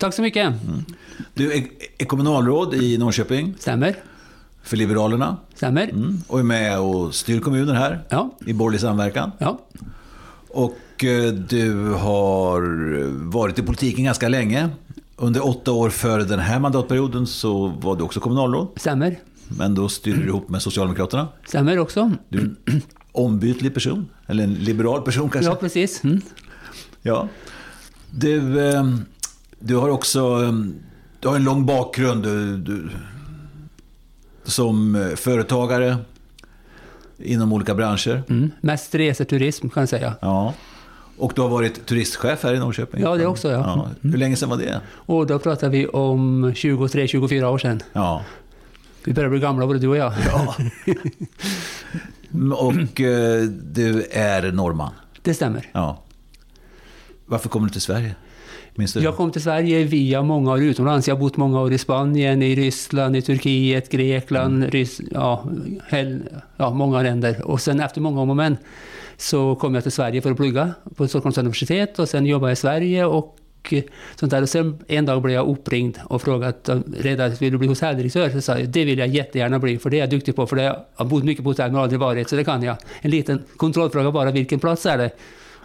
Tack så mycket. Du är, är kommunalråd i Norrköping Stämmer. för Liberalerna Stämmer. mm. och är med och styr kommunen här Ja. i borgerlig samverkan. Ja. Och eh, du har varit i politiken ganska länge. Under åtta år före den här mandatperioden så var du också kommunalråd. Stämmer. Men då styrde du ihop med Socialdemokraterna. Stämmer också. Du är en ombytlig person, eller en liberal person kanske. Ja, precis. Mm. Ja. Du, eh, du har också eh, du har en lång bakgrund du, du, som eh, företagare inom olika branscher. Mm. Mest reseturism kan jag säga. Ja. Och du har varit turistchef här i Norrköping. Ja, det också, ja. Hur länge sedan var det? Och då pratar vi om 23-24 år sedan. Ja. Vi börjar bli gamla både du och jag. ja. Och eh, du är norrman. Det stämmer. Ja. Varför kom du till Sverige? Minns du? Jag kom till Sverige via många år utomlands. Jag har bott många år i Spanien, i Ryssland, i Turkiet, Grekland, Mm. Rys ja, hel, ja, många länder. Och sen efter många om och men så kom jag till Sverige för att plugga på Stockholms universitet och sen jobbade jag i Sverige och eh, sånt där. Och sen en dag blev jag uppringd och frågat redan vill du bli hotelldirektör? Så sa jag det vill jag jättegärna bli för det är jag duktig på för det jag har bott mycket på hotell men har aldrig varit så det kan jag. En liten kontrollfråga bara, vilken plats är det?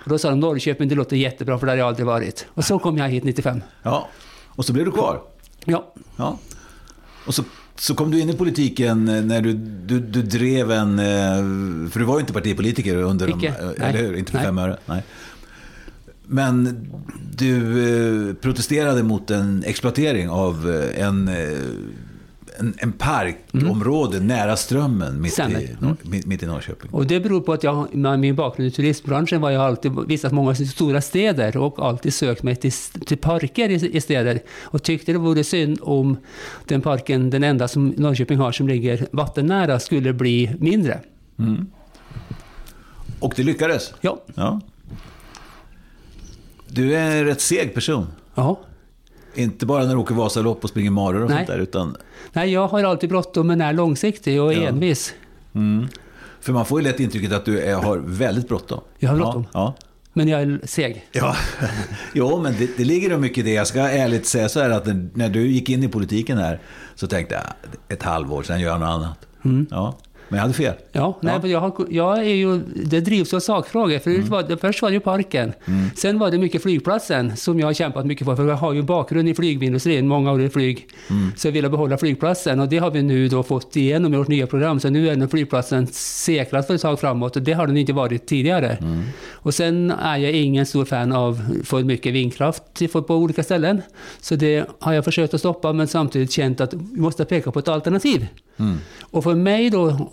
Och då sa de Norrköping, det låter jättebra för där har jag aldrig varit. Och så kom jag hit 95. Ja. Och så blev du kvar. Ja, Ja. Och så, så kom du in i politiken när du, du, du drev en... eh, För du var ju inte partipolitiker under Icke. de... Nej. Eller hur? Inte för Nej. fem öre. Nej. Men du eh, protesterade mot en exploatering av eh, en, eh, en, en parkområde nära Strömmen mitt i, Nor- mitt, i Norrköping. och det beror på att jag med min bakgrund i turistbranschen var jag alltid visat många stora städer och alltid sökt mig till, till parker i, i städer. Och tyckte det vore synd om den parken, den enda som Norrköping har som ligger vattennära, skulle bli mindre. Och det lyckades. Ja, Ja. Du är en rätt seg person. ja. Inte bara när du åker Vasalopp och springer maror och Nej. sånt där, utan Nej, jag har alltid bråttom men är långsiktig och Ja. envis. För man får ju lätt intrycket att du är, har väldigt bråttom. Jag har bråttom. Ja, Men jag är seg. ja. ja. jo, men det, det ligger nog mycket i det. Jag ska ärligt säga så här att när, när du gick in i politiken här så tänkte jag ett halvår, sen gör jag något annat. Mm. Ja, men jag hade fel. Ja, nej, Ja. jag, har, jag är ju, det drivs av sakfrågor. Förut var det, först var det ju parken. Sen var det mycket flygplatsen som jag har kämpat mycket för. För jag har ju bakgrund i flygindustrin, många år i flyg. Så jag ville behålla flygplatsen och det har vi nu då fått igenom i vårt nya program. Så nu är den flygplatsen säkrad för ett tag framåt och det har den inte varit tidigare. Och sen är jag ingen stor fan av för mycket vindkraft på på olika ställen. Så det har jag försökt att stoppa men samtidigt känt att vi måste peka på ett alternativ. Och för mig då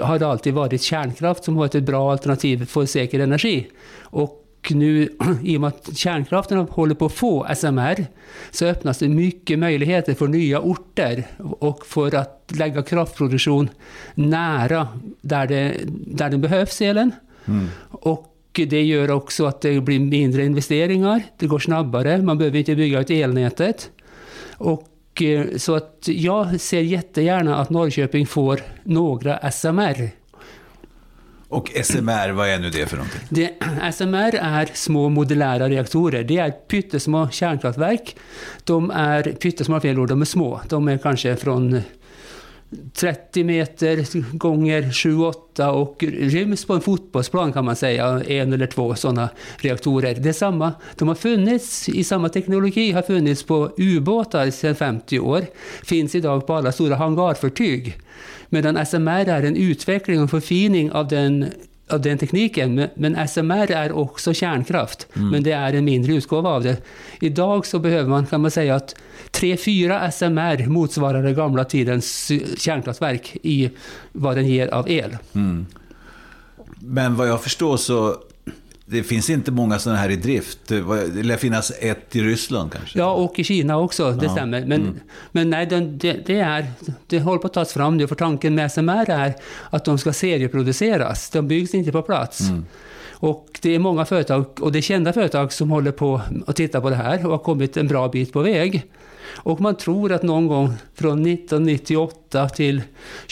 har det alltid varit kärnkraft som varit ett bra alternativ för säker energi. Och nu i och med att kärnkraften håller på att få SMR så öppnas det mycket möjligheter för nya orter och för att lägga kraftproduktion nära där, det, där den behövs, elen. Och det gör också att det blir mindre investeringar, det går snabbare, man behöver inte bygga ut elnätet. Och eh, så att jag ser jättegärna att Norrköping får några SMR. Och SMR, vad är nu det för någonting? Det, SMR är små modulära reaktorer. Det är pyttesmå kärnkraftverk. De är pyttesmå, fel ord, de är små. De är kanske från 30 meter gånger 7-8 och ryms på en fotbollsplan kan man säga, en eller två sådana reaktorer. Det är samma, de har funnits i samma teknologi, har funnits på ubåtar sedan 50 år, finns idag på alla stora hangarfartyg. Medan SMR är en utveckling och förfining av den av den tekniken. Men- Men SMR är också kärnkraft, men det är en mindre utgåva av det. Idag så behöver man, kan man säga att 3-4 SMR motsvarar den gamla tidens kärnkraftverk i vad den ger av el. Men vad jag förstår så det finns inte många sådana här i drift. Det lär finnas ett i Ryssland kanske? Ja, och i Kina också, det ja. stämmer. Men, mm. men nej, det, det, är, det håller på att tas fram nu, för tanken med SMR är att de ska serieproduceras. De byggs inte på plats. Mm. Och det är många företag, och det är kända företag, som håller på att titta på det här och har kommit en bra bit på väg. Och man tror att någon gång från 1998 till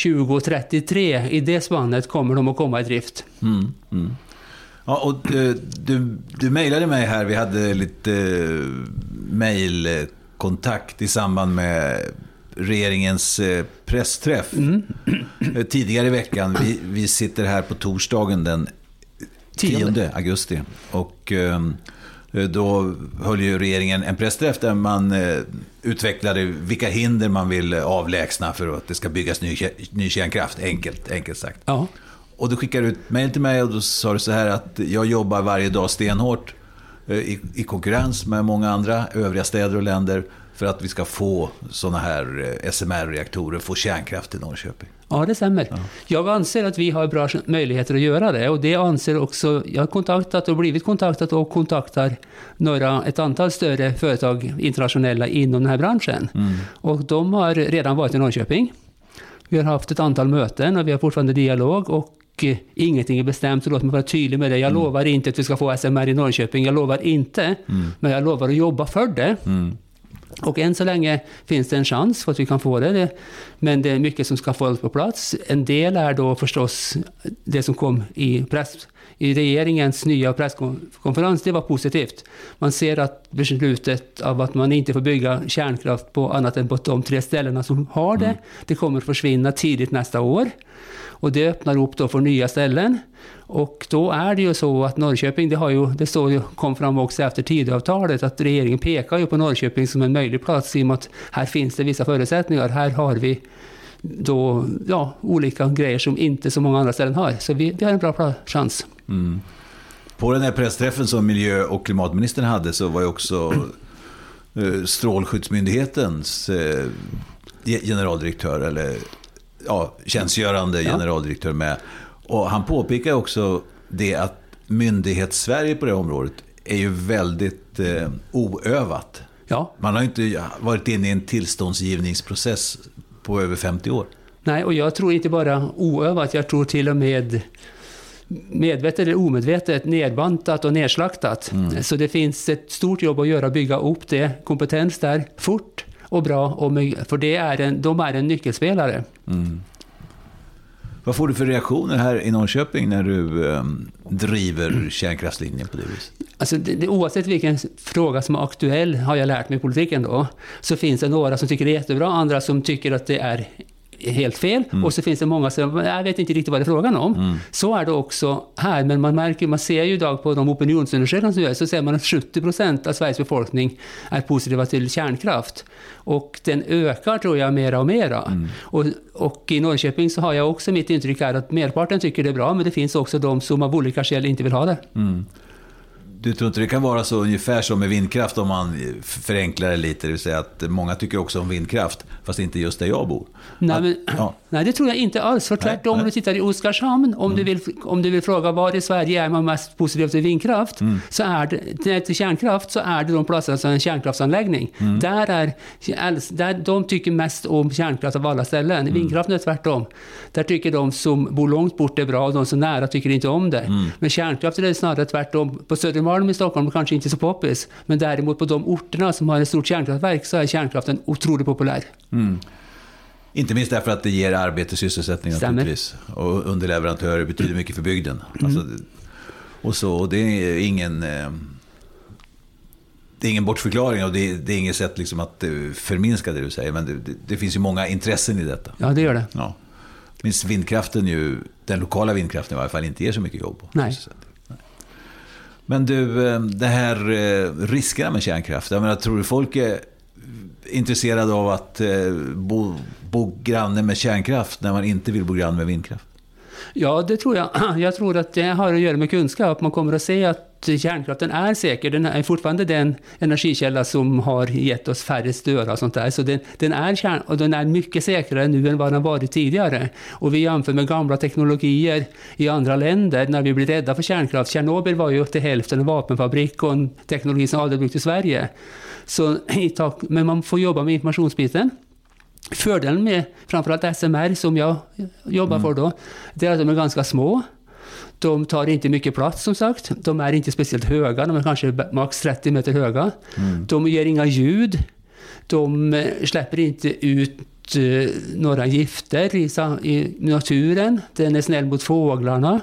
2033, i det spannet, kommer de att komma i drift. Mm, mm. Ja, och du, du, du mejlade mig här, vi hade lite uh, mejlkontakt i samband med regeringens uh, pressträff mm. tidigare i veckan. Vi, vi sitter här på torsdagen den 10 augusti. Och då höll ju regeringen en pressträff där man utvecklade vilka hinder man vill avlägsna för att det ska byggas ny, ny kärnkraft, enkelt, enkelt sagt. Ja. Och du skickade ut mejl till mig och då sa du så här att jag jobbar varje dag stenhårt eh, i, i konkurrens med många andra övriga städer och länder för att vi ska få sådana här eh, SMR-reaktorer, få kärnkraft i Norrköping. Ja, det stämmer. Ja. Jag anser att vi har bra möjligheter att göra det och det anser också, jag har kontaktat och blivit kontaktad och kontaktar några, ett antal större företag internationella inom den här branschen. Mm. Och de har redan varit i Norrköping. Vi har haft ett antal möten och vi har fortfarande dialog och och ingenting är bestämt, så låt mig vara tydlig med det. Jag mm. lovar inte att vi ska få SMR i Norrköping, jag lovar inte, mm. men jag lovar att jobba för det. Mm. Och än så länge finns det en chans för att vi kan få det, men det är mycket som ska få på plats. En del är då förstås det som kom i, press, i regeringens nya presskonferens, det var positivt. Man ser att beslutet av att man inte får bygga kärnkraft på annat än på de tre ställena som har det, mm. det kommer att försvinna tidigt nästa år. Och det öppnar upp då för nya ställen. Och då är det ju så att Norrköping, det, har ju, det står ju, kom fram också efter Tidöavtalet, att regeringen pekar ju på Norrköping som en möjlig plats i och med att här finns det vissa förutsättningar. Här har vi då, ja, olika grejer som inte så många andra ställen har. Så vi, vi har en bra chans. Mm. På den här pressträffen som miljö och klimatministern hade så var ju också eh, Strålskyddsmyndighetens eh, generaldirektör, eller ja, tjänstgörande generaldirektör med. Och han påpekar också det att myndighets-Sverige på det området är ju väldigt eh, oövat. Ja. Man har inte varit inne i en tillståndsgivningsprocess på över 50 år. Nej, och jag tror inte bara oövat, jag tror till och med medvetet eller omedvetet nedbantat och nedslaktat. Mm. Så det finns ett stort jobb att göra, bygga upp det, kompetens där, fort och bra, och för det är en, de är en nyckelspelare. Mm. Vad får du för reaktioner här i Norrköping när du eh, driver kärnkraftslinjen på det viset? Alltså, det, det, oavsett vilken fråga som är aktuell, har jag lärt mig i politiken då, så finns det några som tycker det är jättebra, andra som tycker att det är helt fel. Mm. Och så finns det många som jag vet inte riktigt vad det är frågan om. Mm. Så är det också här, men man märker, man ser ju idag på de opinionsundersökningar som görs, så ser man att 70 procent av Sveriges befolkning är positiva till kärnkraft. Och den ökar tror jag mera och mera. Mm. Och, och i Norrköping så har jag också mitt intryck här att merparten tycker det är bra, men det finns också de som av olika skäl inte vill ha det. Mm. Du tror inte det kan vara så ungefär som med vindkraft om man förenklar det lite? Det vill säga att många tycker också om vindkraft, fast inte just där jag bor. Nej, men, ja. nej det tror jag inte alls. För tvärtom, nej, om du tittar i Oskarshamn, om, mm. du vill, om du vill fråga var i Sverige är man mest positiv till vindkraft, mm. så är det, till kärnkraft, så är det de platserna som en kärnkraftsanläggning. Mm. Där är, där de tycker mest om kärnkraft av alla ställen. Mm. Vindkraften är tvärtom. Där tycker de som bor långt bort är bra, och de som är nära tycker inte om det. Mm. Men kärnkraft är det snarare tvärtom. På Södermalm i Stockholm kanske inte så poppis, men däremot på de orterna som har ett stort kärnkraftverk så är kärnkraften otroligt populär. Mm. Inte minst därför att det ger arbete och sysselsättning naturligtvis. Och underleverantörer betyder mycket för bygden. Mm. Alltså, och så, och det är ingen... Eh, det är ingen bortförklaring och det är, det är inget sätt liksom att eh, förminska det du säger. Men det, det, finns ju många intressen i detta. Ja, det gör det. Ja. Minst vindkraften ju, den lokala vindkraften i varje fall, inte ger så mycket jobb. Nej. Men du, eh, det här eh, riskerna med kärnkraft. Jag menar, tror du folk är intresserade av att eh, bo, bo granne med kärnkraft när man inte vill bo granne med vindkraft? Ja, det tror jag. Jag tror att det har att göra med kunskap. Man kommer att se att kärnkraften är säker. Den är fortfarande den energikälla som har gett oss färre döda och sånt där. Så den, den, är kärn, och den är mycket säkrare nu än vad den varit tidigare. Och vi jämför med gamla teknologier i andra länder när vi blir rädda för kärnkraft. Tjernobyl var ju till hälften en vapenfabrik och en teknologi som aldrig brukt i Sverige. Så, men man får jobba med informationsbiten. Fördelen med framförallt SMR som jag jobbar mm. för då, det är att de är ganska små. De tar inte mycket plats som sagt. De är inte speciellt höga, de är kanske max 30 meter höga. Mm. De ger inga ljud. De eh, släpper inte ut eh, några gifter i, naturen. Den är snäll mot fåglarna.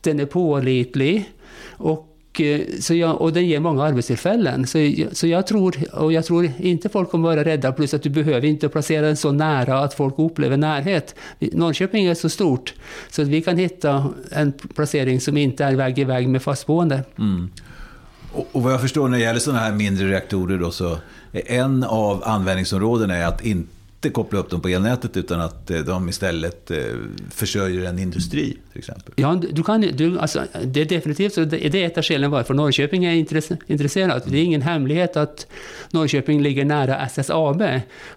Den är pålitlig. Och Eh, så jag, och den ger många arbetstillfällen. Så, så jag, tror, och jag tror inte folk kommer vara rädda, plus att du behöver inte placera den så nära att folk upplever närhet. Norrköping är så stort, så att vi kan hitta en placering som inte är väg i väg med fastboende. Mm. Och, och vad jag förstår när det gäller sådana här mindre reaktorer då, så är en av användningsområdena är att inte inte koppla upp dem på elnätet utan att eh, de istället eh, försörjer en industri till exempel. Ja, du kan, du, alltså, det är definitivt. Det är ett av skälen varför Norrköping är intresserad. Det är ingen hemlighet att Norrköping ligger nära SSAB.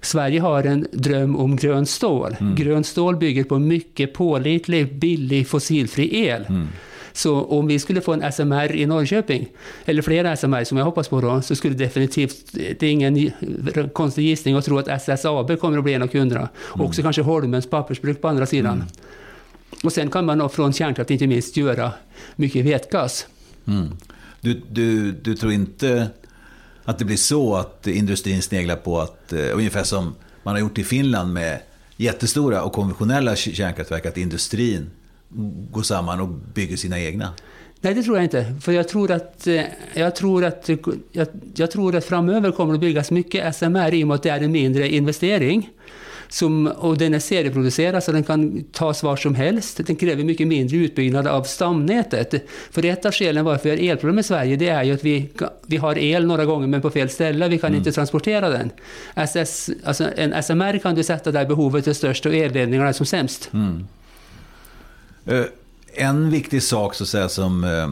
Sverige har en dröm om grönt stål. Mm. Grönt stål bygger på mycket pålitlig, billig, fossilfri el. Mm. Så om vi skulle få en SMR i Norrköping, eller flera SMR som jag hoppas på då, så skulle definitivt, det är ingen konstig gissning att tro att SSAB kommer att bli en av kunderna. Mm. Också kanske Holmens pappersbruk på andra sidan. Mm. Och sen kan man från kärnkraft inte minst göra mycket vätgas. Mm. Du, du, du tror inte att det blir så att industrin sneglar på att, uh, ungefär som man har gjort i Finland med jättestora och konventionella kärnkraftverk, att industrin går samman och bygger sina egna? Nej, det tror jag inte. För jag tror att, eh, jag tror att, jag, jag tror att framöver kommer det byggas mycket SMR i och med att det är en mindre investering. Som, och den är serieproducerad så den kan tas var som helst. Den kräver mycket mindre utbyggnad av stamnätet. För ett av skälen varför vi har elproblem i Sverige det är ju att vi, vi har el några gånger men på fel ställe. Vi kan mm. inte transportera den. SS, alltså en SMR kan du sätta där behovet är störst och elledningarna är som sämst. Mm. Eh, en viktig sak så att säga, som eh,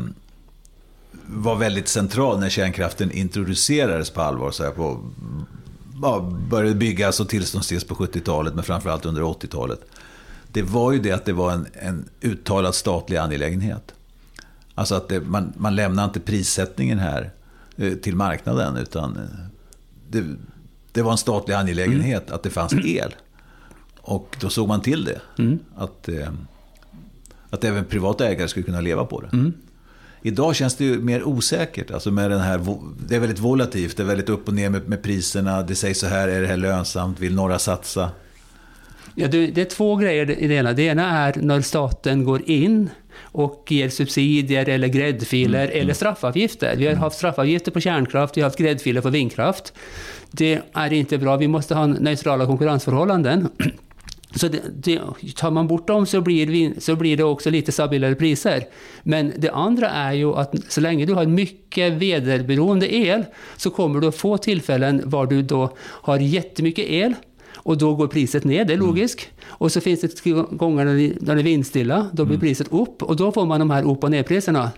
var väldigt central när kärnkraften introducerades på allvar, så här, på, ja, började byggas och tillståndsges på 70-talet, men framförallt under 80-talet. Det var ju det att det var en, en uttalad statlig angelägenhet. Alltså att det, man, man lämnar inte prissättningen här eh, till marknaden, utan det, det var en statlig angelägenhet mm. att det fanns el. Och då såg man till det. Mm. Att att även privata ägare skulle kunna leva på det. Mm. Idag känns det ju mer osäkert. Alltså med den här, det är väldigt volatilt, det är väldigt upp och ner med, med priserna. Det sägs så här, är det här lönsamt? Vill några satsa? Ja, det, är två grejer i det ena. Det ena är när staten går in och ger subsidier eller gräddfiler mm. eller mm. straffavgifter. Vi har haft straffavgifter på kärnkraft, vi har haft gräddfiler på vindkraft. Det är inte bra. Vi måste ha neutrala konkurrensförhållanden. Så det, det, tar man bort dem så blir, så blir det också lite stabilare priser. Men det andra är ju att så länge du har mycket väderberoende el så kommer du att få tillfällen var du då har jättemycket el och då går priset ner, det är mm. logiskt. Mm. Och så finns det gånger när det, är vindstilla, då blir mm. priset upp och då får man de här upp och nerpriserna.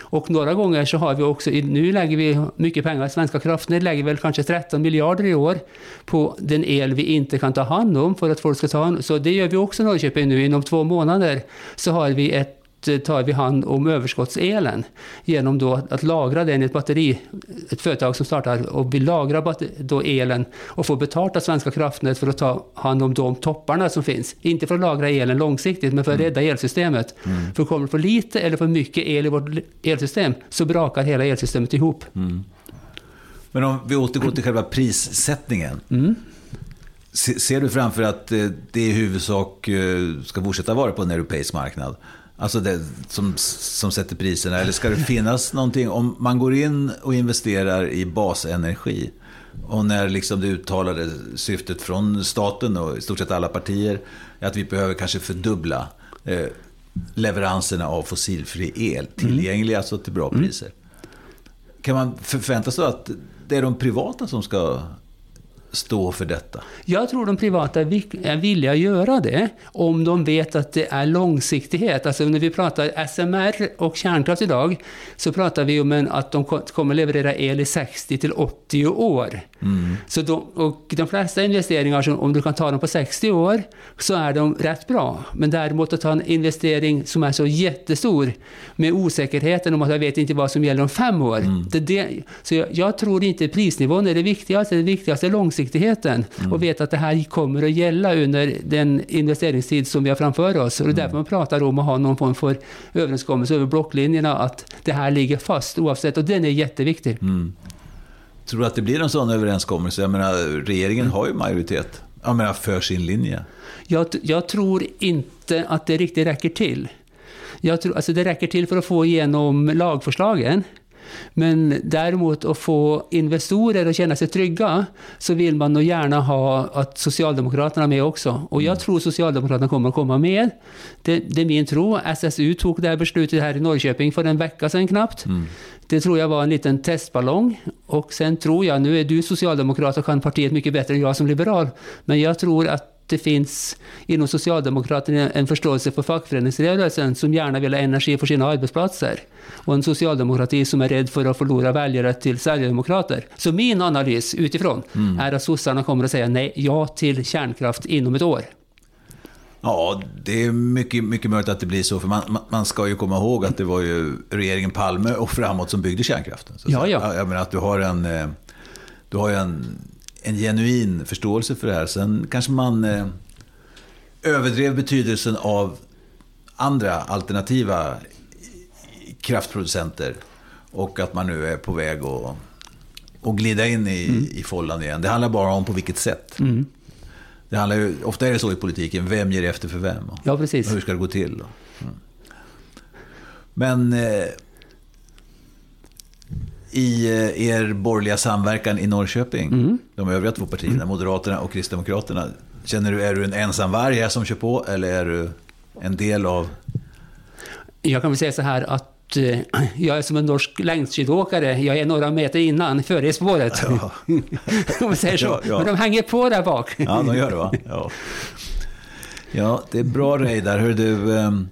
Och några gånger så har vi också, nu lägger vi mycket pengar, Svenska kraftnät lägger väl kanske 13 miljarder i år på den el vi inte kan ta hand om för att folk ska ta hand Så det gör vi också i Norrköping nu, inom två månader så har vi ett tar vi hand om överskottselen genom då att lagra den i ett batteri. Ett företag som startar och vill lagra då elen och få betalt av Svenska kraftnät för att ta hand om de topparna som finns. Inte för att lagra elen långsiktigt, men för att mm. rädda elsystemet. Mm. För kommer det för lite eller för mycket el i vårt elsystem så brakar hela elsystemet ihop. Mm. Men om vi återgår till själva prissättningen. Mm. Ser du framför att eh, det i huvudsak eh, ska fortsätta vara på en europeisk marknad? Alltså det som, som sätter priserna? Eller ska det finnas någonting? Om man går in och investerar i basenergi och när liksom det uttalade syftet från staten och i stort sett alla partier är att vi behöver kanske fördubbla eh, leveranserna av fossilfri el tillgänglig, mm. alltså till bra priser. Kan man förvänta sig att det är de privata som ska stå för detta? Jag tror de privata är villiga att göra det om de vet att det är långsiktighet. Alltså när vi pratar SMR och kärnkraft idag så pratar vi om att de kommer leverera el i 60 till 80 år. Mm. Så de, och de flesta investeringar, om du kan ta dem på 60 år, så är de rätt bra. Men däremot att ta en investering som är så jättestor med osäkerheten om att jag vet inte vad som gäller om fem år. Mm. Det, det, så jag, jag, tror inte prisnivån är det viktigaste, det viktigaste är långsiktigheten mm. och veta att det här kommer att gälla under den investeringstid som vi har framför oss. Och det är därför man pratar om att ha någon form för överenskommelse över blocklinjerna, att det här ligger fast oavsett, och den är jätteviktig. Mm. Tror du att det blir en sån överenskommelse? Jag menar, regeringen har ju majoritet jag menar, för sin linje. Jag, jag tror inte att det riktigt räcker till. Jag tror, alltså det räcker till för att få igenom lagförslagen. Men däremot att få investorer att känna sig trygga så vill man nog gärna ha att Socialdemokraterna är med också. Och jag mm. tror Socialdemokraterna kommer att komma med. Det, det, är min tro. SSU tog det här beslutet här i Norrköping för en vecka sedan knappt. Mm. Det tror jag var en liten testballong. Och sen tror jag, nu är du socialdemokrat och kan partiet mycket bättre än jag som liberal, men jag tror att det finns inom Socialdemokraterna en förståelse för fackföreningsrörelsen som gärna vill ha energi för sina arbetsplatser. Och en socialdemokrati som är rädd för att förlora väljare till Sverigedemokrater. Så min analys utifrån mm. är att sossarna kommer att säga nej, ja till kärnkraft inom ett år. Ja, det är mycket, mycket möjligt att det blir så. För man, man ska ju komma ihåg att det var ju regeringen Palme och framåt som byggde kärnkraften. Så ja, ja. Jag menar att du har en, eh, du har en en genuin förståelse för det här. Sen kanske man eh, överdrev betydelsen av andra alternativa kraftproducenter. Och att man nu är på väg att, att glida in i, mm. i follan igen. Det handlar bara om på vilket sätt. Mm. Det handlar ju, ofta är det så i politiken, vem ger efter för vem? Och, ja, precis. Och hur ska det gå till? Mm. Men eh, i eh, er borgerliga samverkan i Norrköping, mm. de övriga två partierna, mm. Moderaterna och Kristdemokraterna. Känner du, är du en ensam varg här som kör på eller är du en del av... Jag kan väl säga så här att eh, jag är som en norsk längdskidåkare. Jag är några meter innan, före i spåret. Ja. Om man säger så. Ja, ja. Men de hänger på där bak. Ja, de gör det va? Ja, ja det är bra Reidar. Hör du, ehm,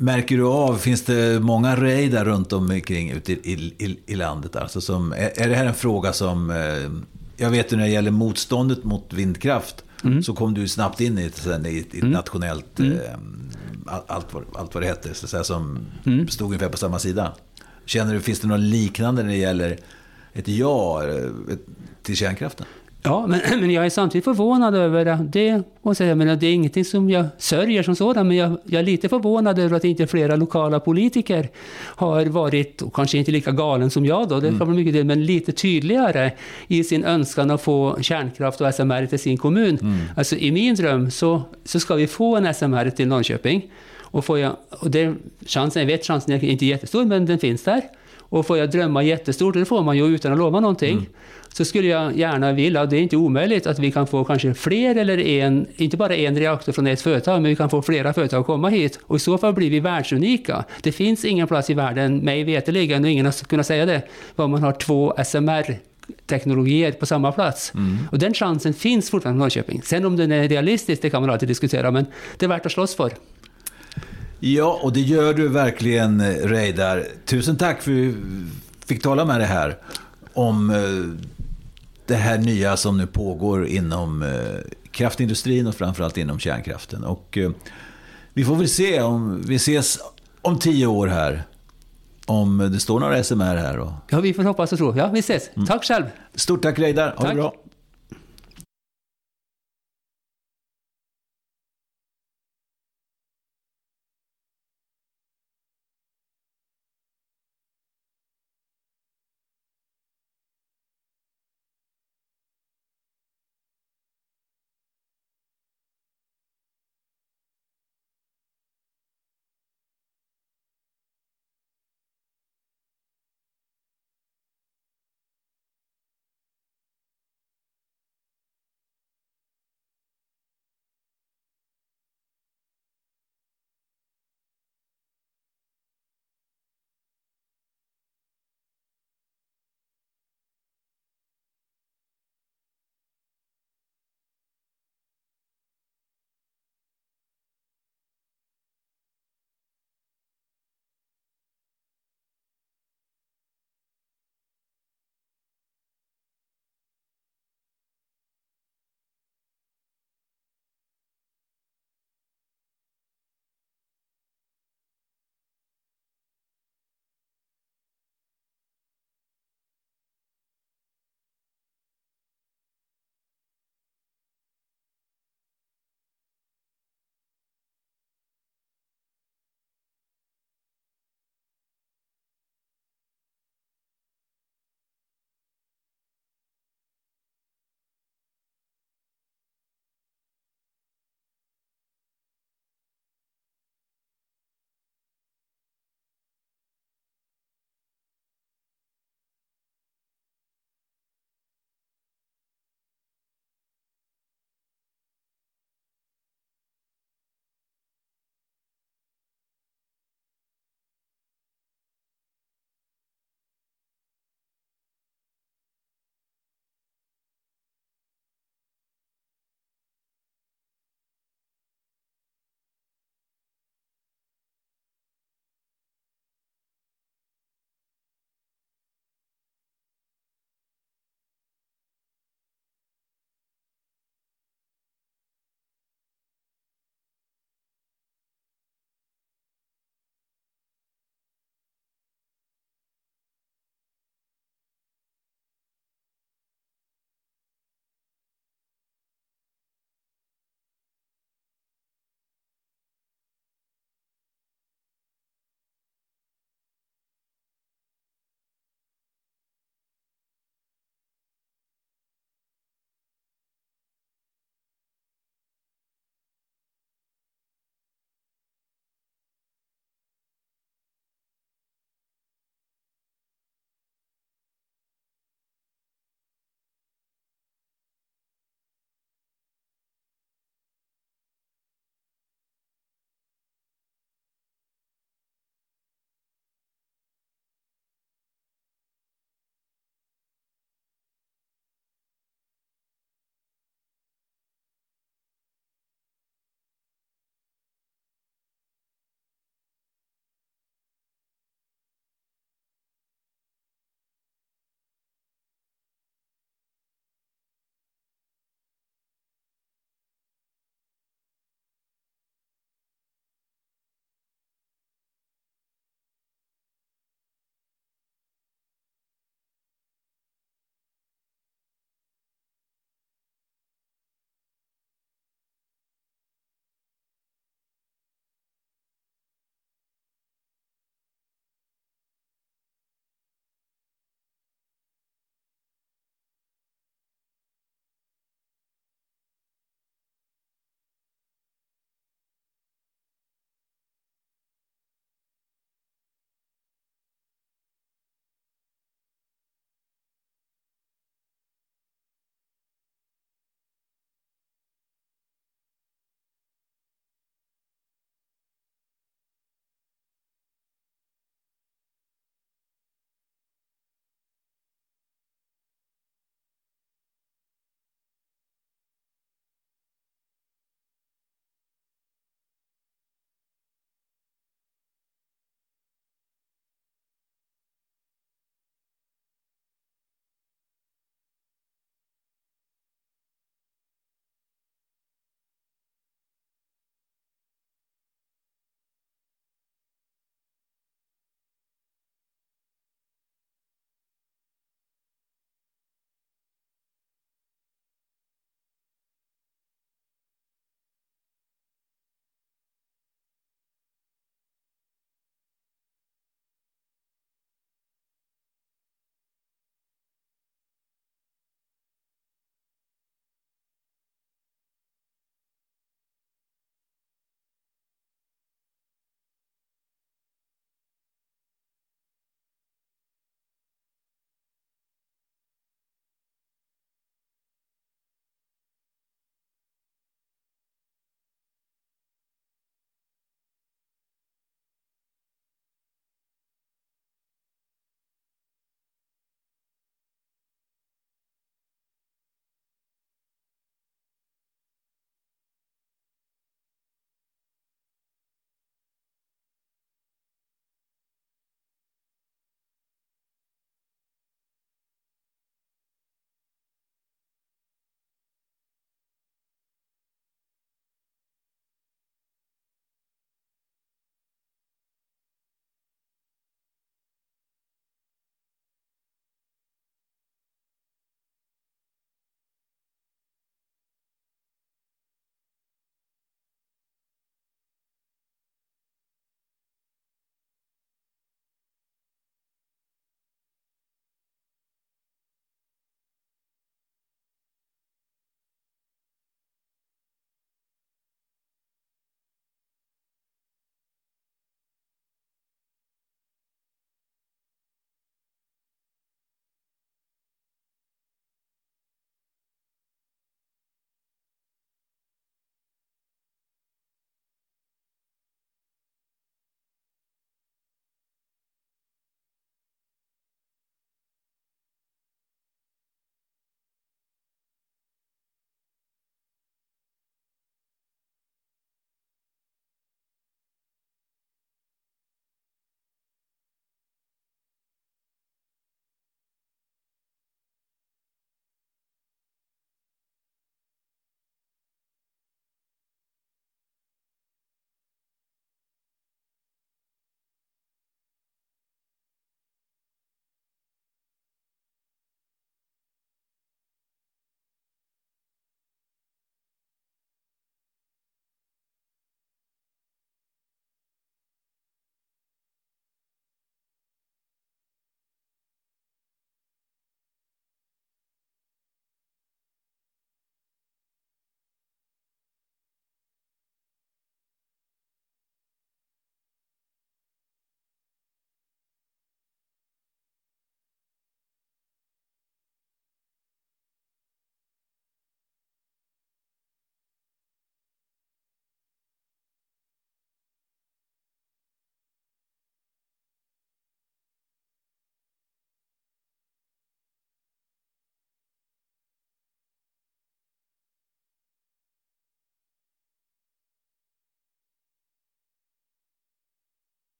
Märker du av, finns det många raidar runt omkring ute i, i, i, landet? Alltså som, är, är det här en fråga som, eh, jag vet ju när det gäller motståndet mot vindkraft, mm. så kom du snabbt in i ett, i ett mm. nationellt, mm. Eh, allt, vad, allt vad det heter, så säga, som mm. stod ungefär på samma sida. Känner du, finns det något liknande när det gäller ett ja till kärnkraften? Ja, men, men jag är samtidigt förvånad över det. Och så, jag menar, det är ingenting som jag sörjer som sådan, men jag, jag, är lite förvånad över att inte flera lokala politiker har varit, och kanske inte lika galen som jag då, det mm. kan mycket till, men lite tydligare i sin önskan att få kärnkraft och SMR till sin kommun. Mm. Alltså i min dröm så, så ska vi få en SMR till Norrköping. Och, får jag, och det, chansen, jag vet chansen är inte jättestor, men den finns där. Och får jag drömma jättestort, det får man ju utan att lova någonting, mm så skulle jag gärna vilja, och det är inte omöjligt, att vi kan få kanske fler eller en, inte bara en reaktor från ett företag, men vi kan få flera företag att komma hit. Och i så fall blir vi världsunika. Det finns ingen plats i världen, mig veterligen, och ingen har kunnat säga det, var man har två SMR teknologier på samma plats. Mm. Och den chansen finns fortfarande i Norrköping. Sen om den är realistisk, det kan man alltid diskutera, men det är värt att slåss för. Ja, och det gör du verkligen, Reidar. Tusen tack för att vi fick tala med dig här om eh, det här nya som nu pågår inom eh, kraftindustrin och framförallt inom kärnkraften. Och eh, vi får väl se om vi ses om tio år här. Om det står några SMR här. Och... Ja, vi får hoppas och tro. Ja, vi ses. Mm. Tack själv. Stort tack Reidar. Ha tack. det bra.